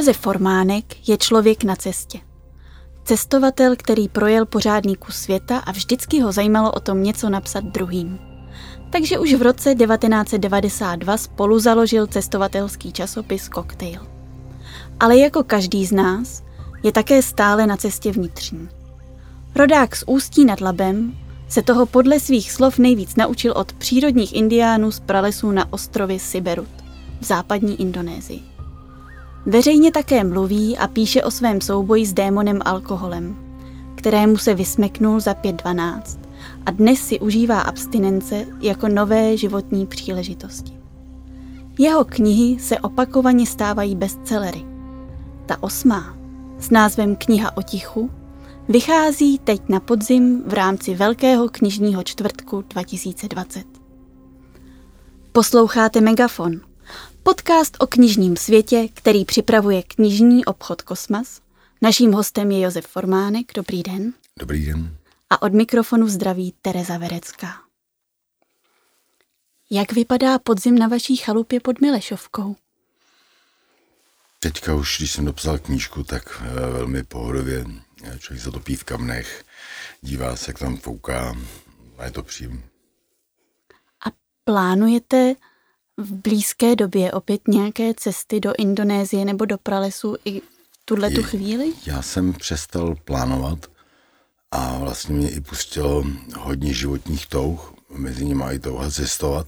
Josef Formánek je člověk na cestě. Cestovatel, který projel pořádný kus světa a vždycky ho zajímalo o tom něco napsat druhým. Takže už v roce 1992 spolu založil cestovatelský časopis Cocktail. Ale jako každý z nás je také stále na cestě vnitřní. Rodák z Ústí nad Labem se toho podle svých slov nejvíc naučil od přírodních indiánů z pralesů na ostrově Siberut v západní Indonésii. Veřejně také mluví a píše o svém souboji s démonem alkoholem, kterému se vysmeknul za 5.12 a dnes si užívá abstinence jako nové životní příležitosti. Jeho knihy se opakovaně stávají bestsellery. Ta osmá, s názvem Kniha o tichu, vychází teď na podzim v rámci Velkého knižního čtvrtku 2020. Posloucháte Megafon, podcast o knižním světě, který připravuje knižní obchod Kosmas. Naším hostem je Josef Formánek. Dobrý den. Dobrý den. A od mikrofonu zdraví Tereza Verecká. Jak vypadá podzim na vaší chalupě pod Milešovkou? Teďka už, když jsem dopsal knížku, tak eh, velmi pohodově. Člověk se topí v kamnech, dívá se, jak tam fouká a je to příjemné. A plánujete v blízké době opět nějaké cesty do Indonésie nebo do pralesu i v tuhle tu chvíli? Já jsem přestal plánovat a vlastně mě i pustilo hodně životních touh, mezi nimi i touha cestovat,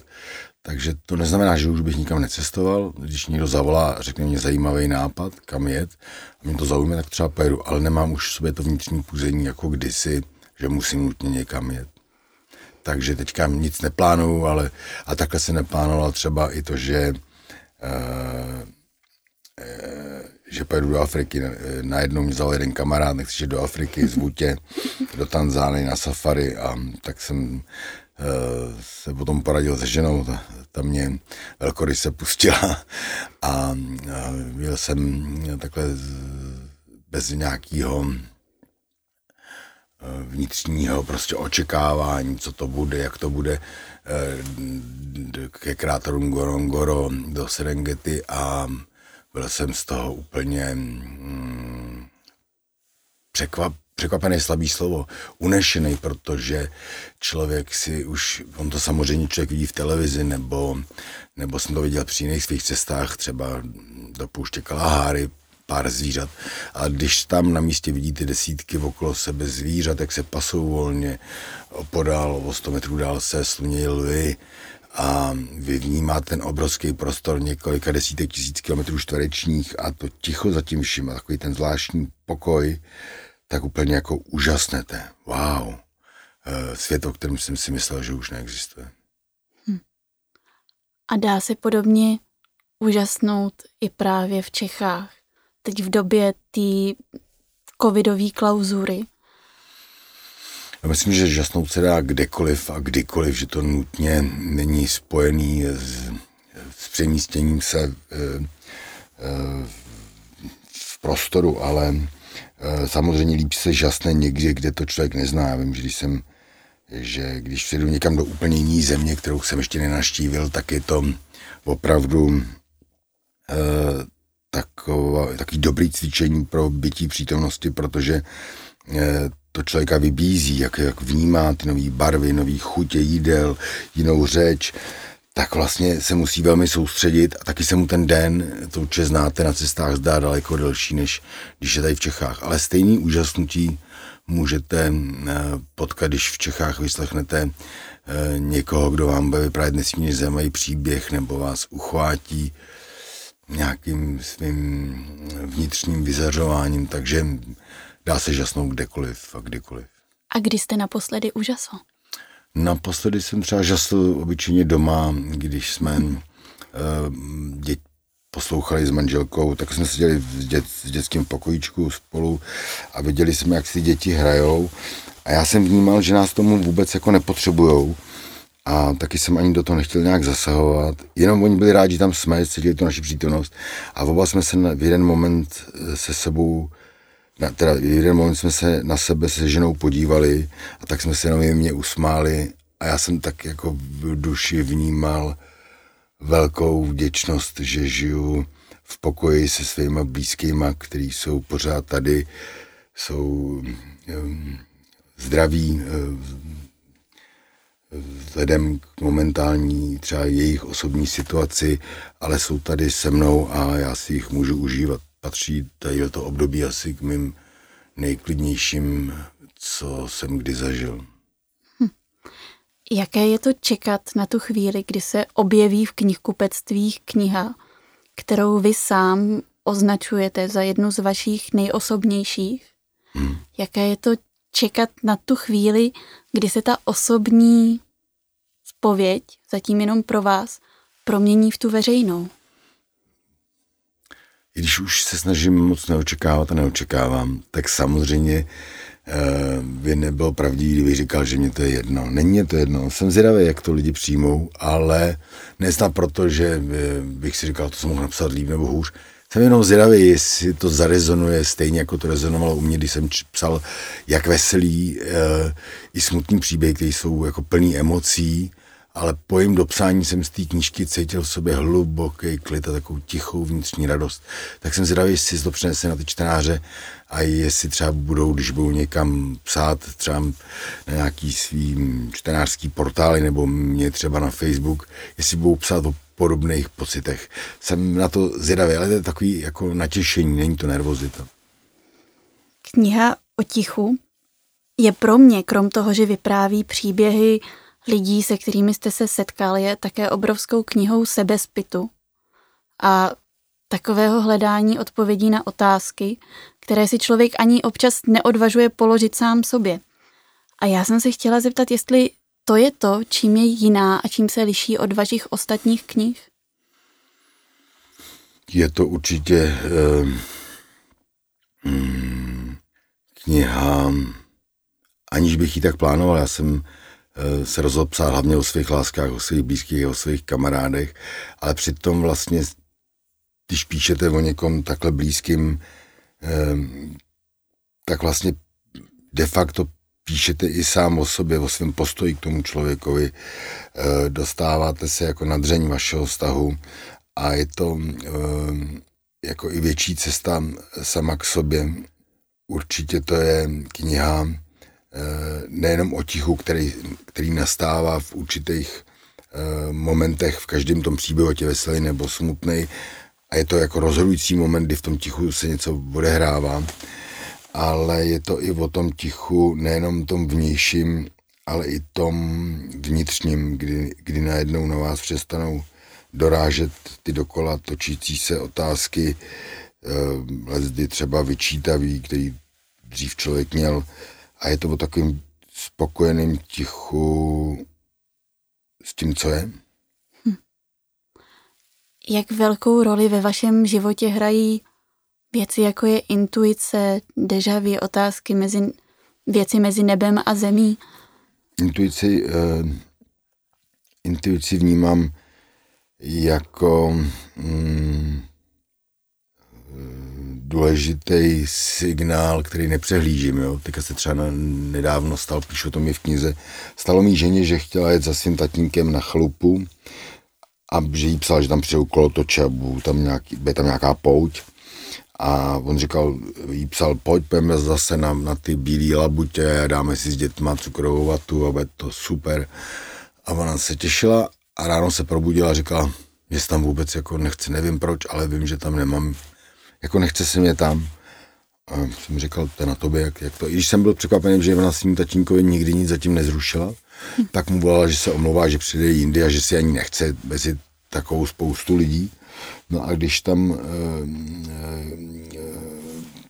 takže to neznamená, že už bych nikam necestoval. Když někdo zavolá a řekne mě zajímavý nápad, kam jet, a mě to zaujme, tak třeba pojedu, ale nemám už v sobě to vnitřní půzení jako kdysi, že musím nutně někam jet. Takže teďka nic neplánuju, ale a takhle se neplánoval třeba i to, že uh, uh, že pojedu do Afriky. Najednou mě vzal jeden kamarád, nechci do Afriky, z Vutě, do Tanzány na safari a tak jsem Eh, se potom poradil se ženou, ta, ta mě velkoryse pustila a, byl jsem takhle bez nějakého eh, vnitřního prostě očekávání, co to bude, jak to bude eh, ke kráterům Gorongoro do Serengeti a byl jsem z toho úplně mm, překvap, překvapený slabý slovo, unešený, protože člověk si už, on to samozřejmě člověk vidí v televizi, nebo, nebo jsem to viděl při jiných svých cestách, třeba do pouště Kalaháry, pár zvířat. A když tam na místě vidíte desítky okolo sebe zvířat, jak se pasou volně, opodál o 100 metrů dál se slunějí lvy, a vy vnímáte ten obrovský prostor několika desítek tisíc kilometrů čtverečních a to ticho zatím vším a takový ten zvláštní pokoj, tak úplně jako úžasnete. Wow. Eh, svět, o kterém jsem si myslel, že už neexistuje. Hm. A dá se podobně úžasnout i právě v Čechách. Teď v době té covidové klauzury. Já myslím, že žasnout se dá kdekoliv a kdykoliv, že to nutně není spojený s, s přemístěním se e, e, v prostoru, ale Eh, samozřejmě líp se žasne někde, kde to člověk nezná. Já vím, že když jsem že když přijdu někam do úplně jiné země, kterou jsem ještě nenaštívil, tak je to opravdu taková, takový dobrý cvičení pro bytí přítomnosti, protože eh, to člověka vybízí, jak, jak vnímá ty nové barvy, nové chutě jídel, jinou řeč, tak vlastně se musí velmi soustředit a taky se mu ten den, to určitě znáte, na cestách zdá daleko delší, než když je tady v Čechách. Ale stejný úžasnutí můžete eh, potkat, když v Čechách vyslechnete eh, někoho, kdo vám bude vyprávět nesmírně zajímavý příběh nebo vás uchvátí nějakým svým vnitřním vyzařováním, takže dá se žasnout kdekoliv a kdykoliv. A kdy jste naposledy úžasl? Naposledy jsem třeba žasl obyčejně doma, když jsme uh, dět, poslouchali s manželkou, tak jsme seděli v, dět, v dětském pokojíčku spolu a viděli jsme, jak si děti hrajou a já jsem vnímal, že nás tomu vůbec jako nepotřebujou a taky jsem ani do toho nechtěl nějak zasahovat. Jenom oni byli rádi, že tam jsme, cítili tu naši přítomnost a oba jsme se v jeden moment se sebou na, teda jeden moment jsme se na sebe se ženou podívali a tak jsme se jenom mě usmáli a já jsem tak jako v duši vnímal velkou vděčnost, že žiju v v pokoji se svými blízkými, kteří jsou pořád tady, jsou um, zdraví, um, vzhledem k momentální třeba jejich osobní situaci, ale jsou tady se mnou a já si jich můžu užívat. Patří tady to období asi k mým nejklidnějším, co jsem kdy zažil. Hm. Jaké je to čekat na tu chvíli, kdy se objeví v knihkupectvích kniha, kterou vy sám označujete za jednu z vašich nejosobnějších? Hmm. Jaké je to čekat na tu chvíli, kdy se ta osobní spověď, zatím jenom pro vás, promění v tu veřejnou? I když už se snažím moc neočekávat a neočekávám, tak samozřejmě uh, by nebylo pravdivý, kdybych říkal, že mě to je jedno. Není mě to jedno. Jsem zvědavý, jak to lidi přijmou, ale nesnad proto, že eh, bych si říkal, to jsem mohl napsat líp nebo hůř, jsem jenom zvědavý, jestli to zarezonuje stejně, jako to rezonovalo u mě, když jsem psal jak veselý e, i smutný příběh, který jsou jako plný emocí, ale po jejím dopsání jsem z té knížky cítil v sobě hluboký klid a takovou tichou vnitřní radost. Tak jsem zvědavý, jestli to přinese na ty čtenáře a jestli třeba budou, když budou někam psát třeba na nějaký svý čtenářský portály nebo mě třeba na Facebook, jestli budou psát o podobných pocitech. Jsem na to zvědavý, ale to je takový jako natěšení, není to nervozita. Kniha o tichu je pro mě, krom toho, že vypráví příběhy lidí, se kterými jste se setkal, je také obrovskou knihou sebezpitu a takového hledání odpovědí na otázky, které si člověk ani občas neodvažuje položit sám sobě. A já jsem se chtěla zeptat, jestli to je to, čím je jiná a čím se liší od vašich ostatních knih? Je to určitě eh, hmm, kniha, aniž bych ji tak plánoval, já jsem eh, se rozhodl psát hlavně o svých láskách, o svých blízkých, o svých kamarádech, ale přitom vlastně, když píšete o někom takhle blízkým, eh, tak vlastně de facto píšete i sám o sobě, o svém postoji k tomu člověkovi, eh, dostáváte se jako na dřeň vašeho vztahu a je to eh, jako i větší cesta sama k sobě. Určitě to je kniha eh, nejenom o tichu, který, který nastává v určitých momentech v každém tom příběhu, ať je veselý nebo smutný, a je to jako rozhodující moment, kdy v tom tichu se něco odehrává ale je to i o tom tichu, nejenom tom vnějším, ale i tom vnitřním, kdy, kdy najednou na vás přestanou dorážet ty dokola točící se otázky, eh, lezdy třeba vyčítavý, který dřív člověk měl a je to o takovým spokojeným tichu s tím, co je. Hm. Jak velkou roli ve vašem životě hrají Věci jako je intuice, dežavy, otázky mezi, věci mezi nebem a zemí. Intuici, uh, intuici vnímám jako mm, důležitý signál, který nepřehlížím. Jo? Teďka se třeba nedávno stal, píšu to mi v knize, stalo mi ženě, že chtěla jet za svým tatínkem na chalupu a že jí psal, že tam přijou kolotoče a tam nějaký, bude tam nějaká pouť a on říkal, jí psal, pojď, pojďme zase na, na ty bílé labutě, dáme si s dětma cukrovou vatu a bude to super. A ona se těšila a ráno se probudila a říkala, že tam vůbec jako nechci, nevím proč, ale vím, že tam nemám, jako nechce se mě tam. A jsem říkal, to je na tobě, jak, jak to. I když jsem byl překvapený, že ona svým tatínkovi nikdy nic zatím nezrušila, hm. tak mu volala, že se omlouvá, že přijde jindy a že si ani nechce mezi takovou spoustu lidí. No a když tam e, e,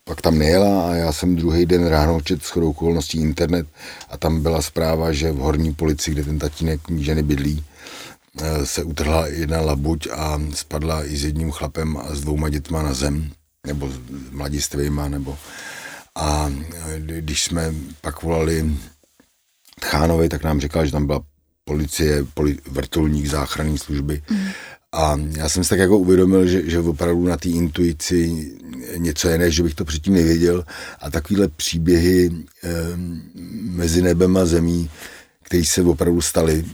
pak tam nejela a já jsem druhý den ráno čet shodou okolností internet a tam byla zpráva, že v horní policii, kde ten tatínek ženy bydlí, e, se utrhla jedna labuť a spadla i s jedním chlapem a s dvouma dětma na zem, nebo mladistvýma, nebo a když jsme pak volali Tchánovi, tak nám říkal, že tam byla policie, poli, vrtulník záchranné služby mm. A já jsem si tak jako uvědomil, že, že opravdu na té intuici něco je, než že bych to předtím nevěděl. A takovéhle příběhy e, mezi nebem a zemí který se opravdu stali,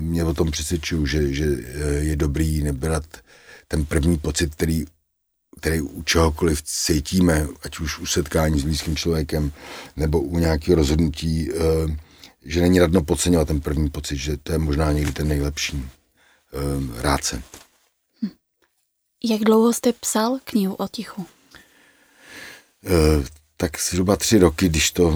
mě o tom přesvědčují, že, že je dobrý nebrat ten první pocit, který, který u čehokoliv cítíme, ať už u setkání s blízkým člověkem, nebo u nějakého rozhodnutí, že není radno podceňovat ten první pocit, že to je možná někdy ten nejlepší. Rád se. Hm. Jak dlouho jste psal knihu o tichu? tak zhruba tři roky, když to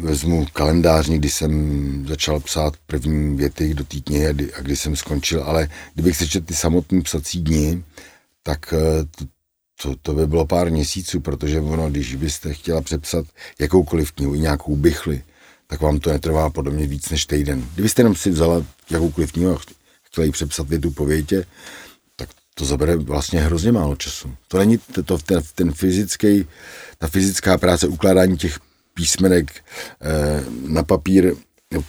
vezmu kalendářně, kdy jsem začal psát první věty do té knihy a kdy jsem skončil, ale kdybych se četl ty samotné psací dny, tak eh, to, to, to by bylo pár měsíců, protože ono, když byste chtěla přepsat jakoukoliv knihu, i nějakou bychli, tak vám to netrvá podobně víc než týden. Kdybyste jenom si vzala jakoukoliv knihu ji přepsat větu po větě, to zabere vlastně hrozně málo času. To není to, to ten, ten fyzický, ta fyzická práce, ukládání těch písmenek eh, na papír,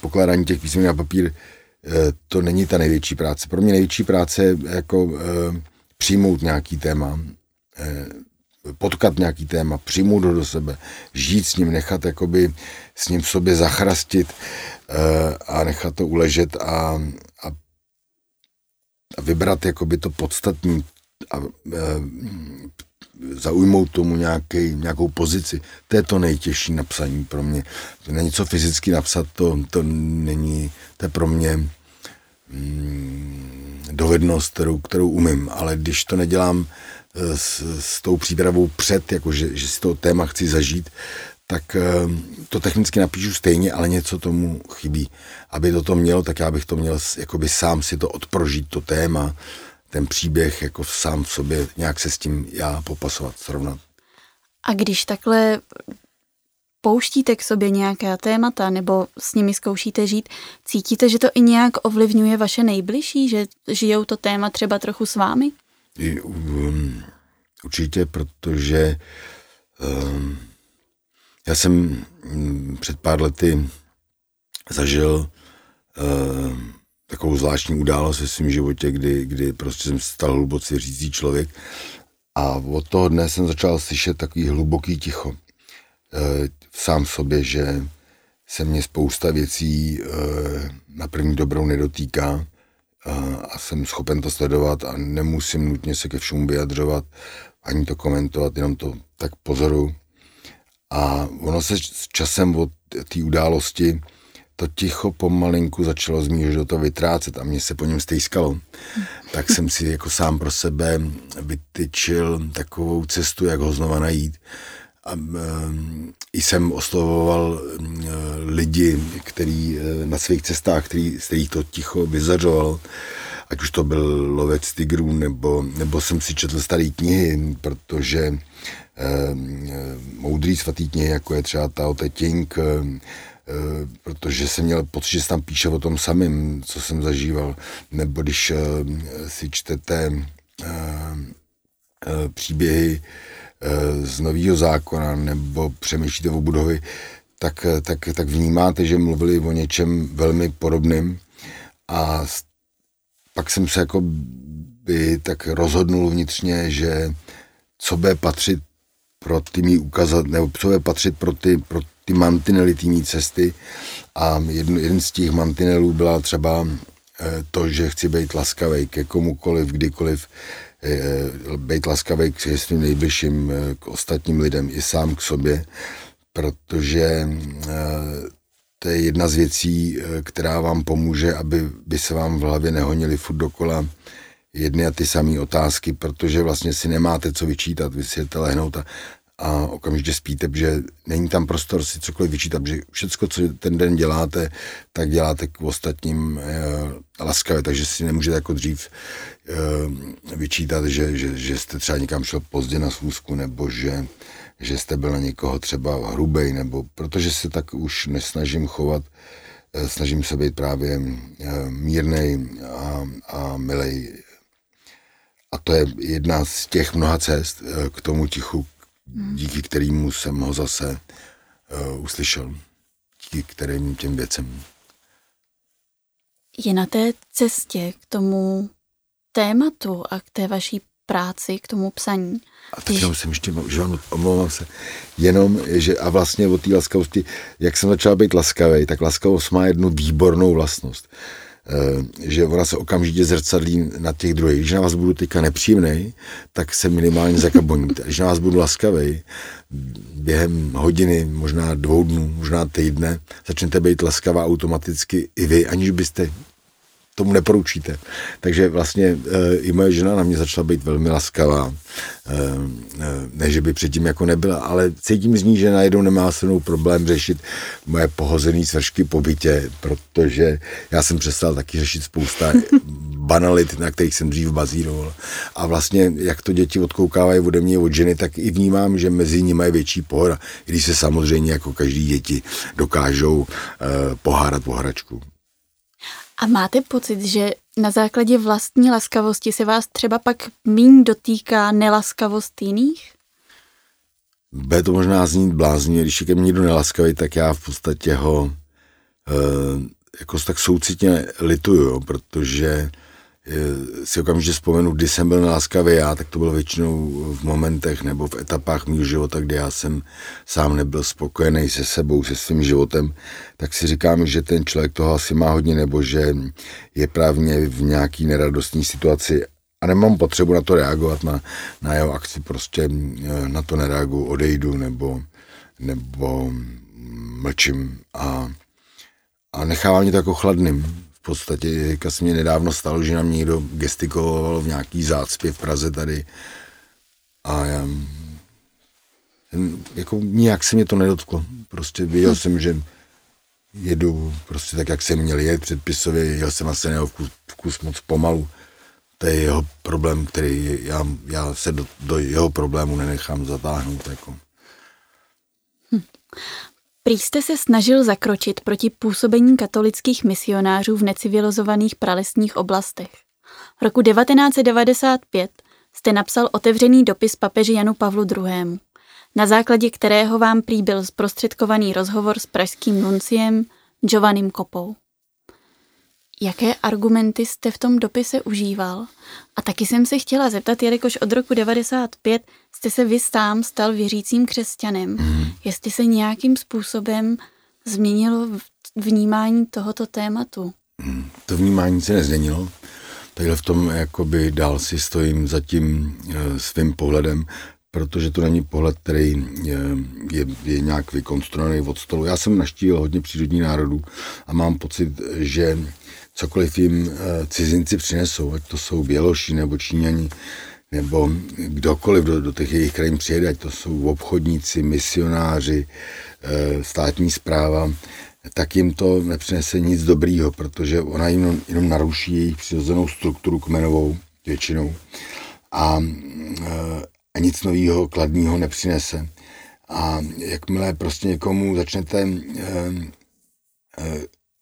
pokládání těch písmenek na papír, eh, to není ta největší práce. Pro mě největší práce je jako eh, přijmout nějaký téma, eh, potkat nějaký téma, přijmout ho do sebe, žít s ním, nechat jakoby s ním v sobě zachrastit eh, a nechat to uležet a a vybrat jakoby to podstatní a e, zaujmout tomu nějaký, nějakou pozici. To je to nejtěžší napsaní pro mě. To není co fyzicky napsat, to, to není, to je pro mě mm, dovednost, kterou, kterou umím, ale když to nedělám e, s, s tou přípravou před, jako že, že si to téma chci zažít, tak eh, to technicky napíšu stejně, ale něco tomu chybí. Aby to to mělo, tak já bych to měl jakoby sám si to odprožít, to téma, ten příběh jako sám v sobě, nějak se s tím já popasovat, srovnat. A když takhle pouštíte k sobě nějaká témata nebo s nimi zkoušíte žít, cítíte, že to i nějak ovlivňuje vaše nejbližší, že žijou to téma třeba trochu s vámi? Um, určitě, protože um, já jsem mm, před pár lety zažil uh, takovou zvláštní událost ve svém životě, kdy, kdy prostě jsem stal hluboce věřící člověk. A od toho dne jsem začal slyšet takový hluboký ticho sám v sobě, že se mě spousta věcí uh, na první dobrou nedotýká a jsem schopen to sledovat a nemusím nutně se ke všemu vyjadřovat, ani to komentovat, jenom to tak pozoru a ono se s časem od té události to ticho pomalinku začalo z mýho života vytrácet a mě se po něm stejskalo. Tak jsem si jako sám pro sebe vytyčil takovou cestu, jak ho znova najít. A, e, jsem oslovoval e, lidi, který e, na svých cestách, který, z kterých to ticho vyzařoval, ať už to byl lovec tigrů, nebo, nebo jsem si četl staré knihy, protože Eh, moudrý svatý knihy, jako je třeba Te Ching, eh, eh, protože jsem měl pocit, že se tam píše o tom samém, co jsem zažíval, nebo když si čtete příběhy z Nového zákona nebo přemýšlíte o Budovi, tak, tak, tak vnímáte, že mluvili o něčem velmi podobným a pak jsem se jako by tak rozhodnul vnitřně, že co bude patřit pro ty mý ukazat, nebo co je patřit pro ty, pro ty mantinely té cesty. A jeden, jeden z těch mantinelů byla třeba eh, to, že chci být laskavý ke komukoliv, kdykoliv, eh, být laskavý k svým nejbližším, eh, k ostatním lidem, i sám k sobě, protože to je jedna z věcí, která vám pomůže, aby by se vám v hlavě nehonili furt dokola jedny a ty samé otázky, protože vlastně si nemáte co vyčítat, vy si jdete lehnout a, a okamžitě spíte, že není tam prostor si cokoliv vyčítat, že všecko, co ten den děláte, tak děláte k ostatním e, laskavě, takže si nemůžete jako dřív e, vyčítat, že, že, že jste třeba někam šel pozdě na schůzku, nebo že, že jste byl na někoho třeba hrubej, nebo protože se tak už nesnažím chovat, e, snažím se být právě e, mírnej a, a milej a to je jedna z těch mnoha cest eh, k tomu tichu, díky kterému jsem ho zase uslyšel. Díky kterým těm věcem. Je na té cestě k tomu tématu a k té vaší práci, k tomu psaní. A tak jenom jsem ještě, že on, omlouvám se, jenom, že a vlastně o té laskavosti, jak jsem začal být laskavý, tak laskavost má jednu výbornou vlastnost Eh, že ona se okamžitě zrcadlí na těch druhých. Když na vás budu teďka nepříjemný, tak se minimálně zakaboníte. Když na vás budu laskavý, během hodiny, možná dvou dnů, možná týdne, začnete být laskavá automaticky i vy, aniž byste tomu neporučíte. Takže vlastně e, i moje žena na mě začala být velmi laskavá. E, ne, že by předtím jako nebyla, ale cítím z ní, že najednou nemá se mnou problém řešit moje pohozené svršky po bytě, protože já jsem přestal taky řešit spousta banalit, na kterých jsem dřív bazíroval. A vlastně, jak to děti odkoukávají ode mě od ženy, tak i vnímám, že mezi nimi je větší pohoda, když se samozřejmě jako každý děti dokážou e, pohárat po hračku. A máte pocit, že na základě vlastní laskavosti se vás třeba pak míň dotýká nelaskavost jiných? Bude to možná znít blázně, když je ke mně někdo nelaskavý, tak já v podstatě ho e, jako tak soucitně lituju, protože si okamžitě vzpomenu, kdy jsem byl láskavý já, tak to bylo většinou v momentech nebo v etapách mého života, kdy já jsem sám nebyl spokojený se sebou, se svým životem, tak si říkám, že ten člověk toho asi má hodně, nebo že je právě v nějaký neradostní situaci. A nemám potřebu na to reagovat, na, na jeho akci, prostě eh, na to nereaguju, odejdu nebo, nebo mlčím a, a nechávám mě to jako chladným podstatě, mě nedávno stalo, že na mě někdo gestikuloval v nějaký zácpě v Praze tady a já jako nijak se mě to nedotklo. Prostě viděl hm. jsem, že jedu prostě tak, jak jsem měl jet předpisově, jel jsem asi jeho vkus, vkus moc pomalu. To je jeho problém, který já, já se do, do jeho problému nenechám zatáhnout. Jako. Hm. Prý jste se snažil zakročit proti působení katolických misionářů v necivilizovaných pralesních oblastech. V roku 1995 jste napsal otevřený dopis papeži Janu Pavlu II., na základě kterého vám prý byl zprostředkovaný rozhovor s pražským nunciem Giovannim Kopou. Jaké argumenty jste v tom dopise užíval? A taky jsem se chtěla zeptat, jelikož od roku 95 jste se vy sám stal věřícím křesťanem, mm. jestli se nějakým způsobem změnilo vnímání tohoto tématu. Mm, to vnímání se nezměnilo. Takhle v tom jakoby dál si stojím za tím e, svým pohledem, protože to není pohled, který je, je, je nějak vykonstruovaný od stolu. Já jsem naštívil hodně přírodní národů a mám pocit, že cokoliv jim eh, cizinci přinesou, ať to jsou Běloši nebo Číňani, nebo kdokoliv do, do těch jejich krajin přijede, ať to jsou obchodníci, misionáři, eh, státní zpráva, tak jim to nepřinese nic dobrýho, protože ona jim jenom naruší jejich přirozenou strukturu kmenovou většinou a, eh, a nic nového, kladného nepřinese. A jakmile prostě někomu začnete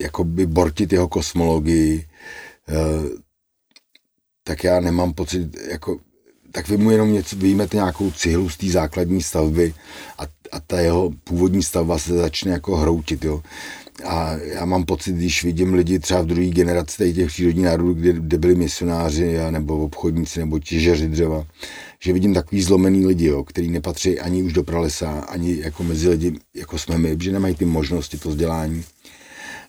jakoby bortit jeho kosmologii, eh, tak já nemám pocit, jako, tak vy mu jenom něco, vyjmete nějakou cihlu z té základní stavby a, a ta jeho původní stavba se začne jako hroutit, jo. A já mám pocit, když vidím lidi třeba v druhé generaci těch přírodních národů, kde, kde byli misionáři nebo obchodníci nebo těžeři dřeva, že vidím takový zlomený lidi, jo, který nepatří ani už do pralesa, ani jako mezi lidi, jako jsme my, že nemají ty možnosti, to vzdělání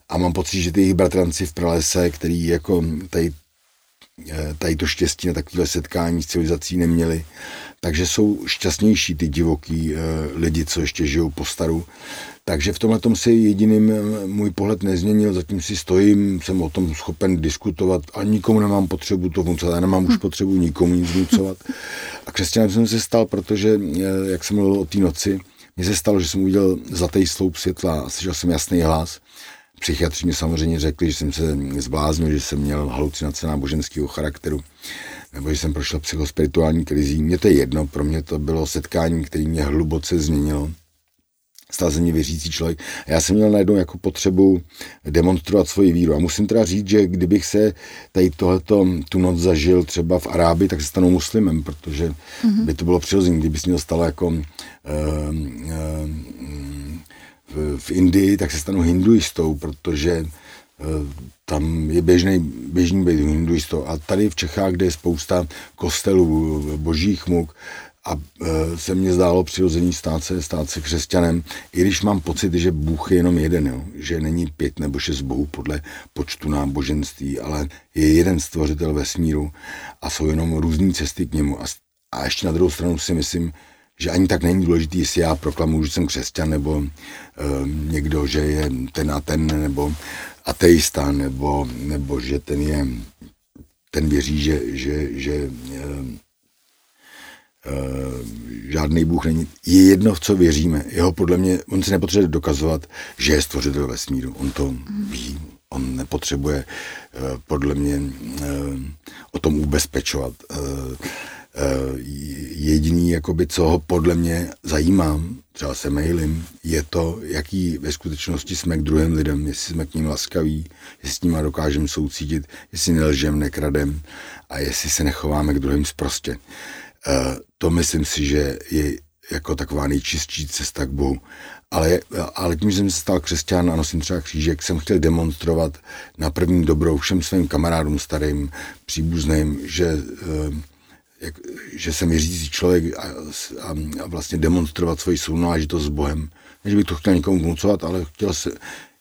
a mám pocit, že ty jejich bratranci v pralese, který jako tady, eh, tady to štěstí na takové setkání s civilizací neměli, takže jsou šťastnější ty divoký eh, lidi, co ještě žijou po staru. Takže v tomhle tom se jediným eh, můj pohled nezměnil, zatím si stojím, jsem o tom schopen diskutovat a nikomu nemám potřebu to vnucovat, já nemám už hm. potřebu nikomu nic vnucovat. A křesťanem jsem se stal, protože, jak jsem mluvil o té noci, mně se stalo, že jsem uviděl zlatý sloup světla a slyšel jsem jasný hlas Psychiatři mi samozřejmě řekli, že jsem se zbláznil, že jsem měl halucinace náboženského charakteru, nebo že jsem prošel psychospirituální krizí. Mně to je jedno, pro mě to bylo setkání, které mě hluboce změnilo. Stal se mě věřící člověk. A já jsem měl najednou jako potřebu demonstrovat svoji víru. A musím teda říct, že kdybych se tady tohleto, tu noc zažil třeba v Arábii, tak se stanu muslimem, protože mm-hmm. by to bylo přirozené. Kdyby se mě stalo jako uh, uh, v, Indii, tak se stanu hinduistou, protože tam je běžný, běžný být hinduistou. A tady v Čechách, kde je spousta kostelů, božích muk, a e, se mně zdálo přirozený stát se, stát se křesťanem, i když mám pocit, že Bůh je jenom jeden, jo? že není pět nebo šest bohů podle počtu náboženství, ale je jeden stvořitel vesmíru a jsou jenom různé cesty k němu. A, a ještě na druhou stranu si myslím, že ani tak není důležitý, jestli já proklamuji, že jsem křesťan, nebo e, někdo, že je ten a ten, nebo ateista, nebo, nebo že ten je, ten věří, že, že, že e, Eh, žádný Bůh není. Je jedno, v co věříme. Jeho podle mě, on si nepotřebuje dokazovat, že je stvořitel vesmíru. On to ví. On nepotřebuje eh, podle mě eh, o tom ubezpečovat. Jediný, jakoby, co ho podle mě zajímá, třeba se mailím, je to, jaký ve skutečnosti jsme k druhým lidem, jestli jsme k ním laskaví, jestli s nimi dokážeme soucítit, jestli nelžem, nekradem a jestli se nechováme k druhým zprostě. Eh, to myslím si, že je jako taková nejčistší cesta k Bohu. Ale, ale tím, že jsem se stal křesťan a nosím třeba křížek, jsem chtěl demonstrovat na první dobrou všem svým kamarádům starým, příbuzným, že, eh, jak, že jsem věřící člověk a, a, a vlastně demonstrovat svoji sounáležitost s Bohem. Než bych to chtěl nikomu vnucovat, ale chtěl se,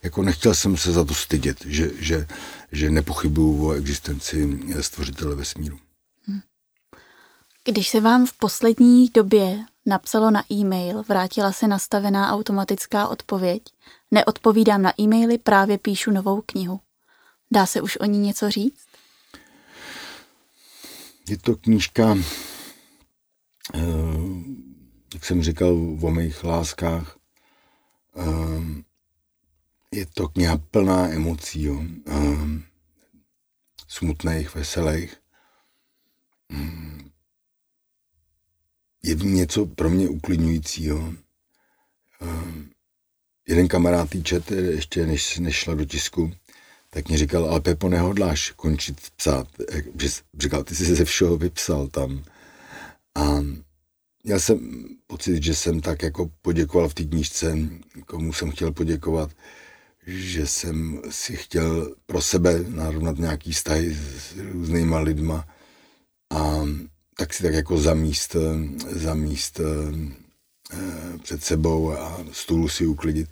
jako nechtěl jsem se za to stydět, že, že, že nepochybuju o existenci stvořitele vesmíru. Když se vám v poslední době napsalo na e-mail, vrátila se nastavená automatická odpověď, neodpovídám na e-maily, právě píšu novou knihu. Dá se už o ní něco říct? Je to knížka, eh, jak jsem říkal, o mých láskách. Eh, je to kniha plná emocí, jo. Eh, smutných, veselých. Hmm je v ní něco pro mě uklidňujícího. Jeden kamarád čet, ještě než, než šla do tisku, tak mě říkal, ale Pepo, nehodláš končit psát. Říkal, ty jsi ze všeho vypsal tam. A já jsem pocit, že jsem tak jako poděkoval v té knížce, komu jsem chtěl poděkovat, že jsem si chtěl pro sebe narovnat nějaký vztahy s různýma lidma a tak si tak jako zamíst, zamíst eh, před sebou a stůl si uklidit,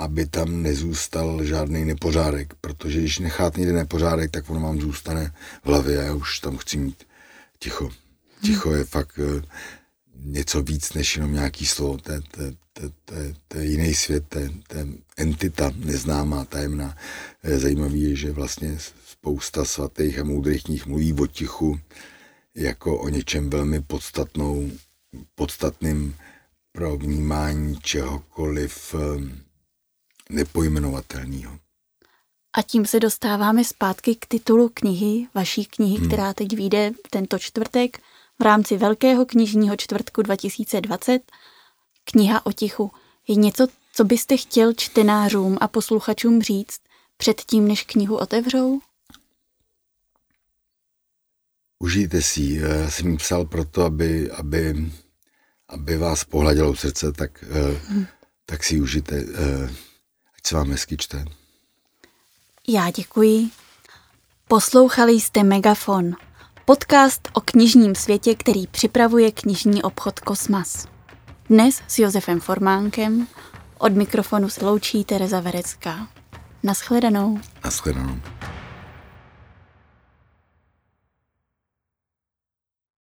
aby tam nezůstal žádný nepořádek, protože když necháte někde nepořádek, tak on vám zůstane v hlavě a já už tam chci mít ticho. Ticho je fakt eh, něco víc než jenom nějaký slovo, to je, to, to, to, to je jiný svět, to je, to je entita neznámá, tajemná. Zajímavý je, že vlastně spousta svatých a moudrých knih mluví o tichu, jako o něčem velmi podstatnou, podstatným pro vnímání čehokoliv ehm, nepojmenovatelného. A tím se dostáváme zpátky k titulu knihy, vaší knihy, hmm. která teď vyjde tento čtvrtek v rámci Velkého knižního čtvrtku 2020. Kniha o tichu. Je něco, co byste chtěl čtenářům a posluchačům říct předtím, než knihu otevřou? užijte si ji. Já jsem ji psal proto, aby, aby, aby vás pohladilo srdce, tak, hmm. tak si užijte. Ať se vám hezky čte. Já děkuji. Poslouchali jste Megafon, podcast o knižním světě, který připravuje knižní obchod Kosmas. Dnes s Josefem Formánkem, od mikrofonu se loučí Tereza Verecká. Naschledanou. Naschledanou.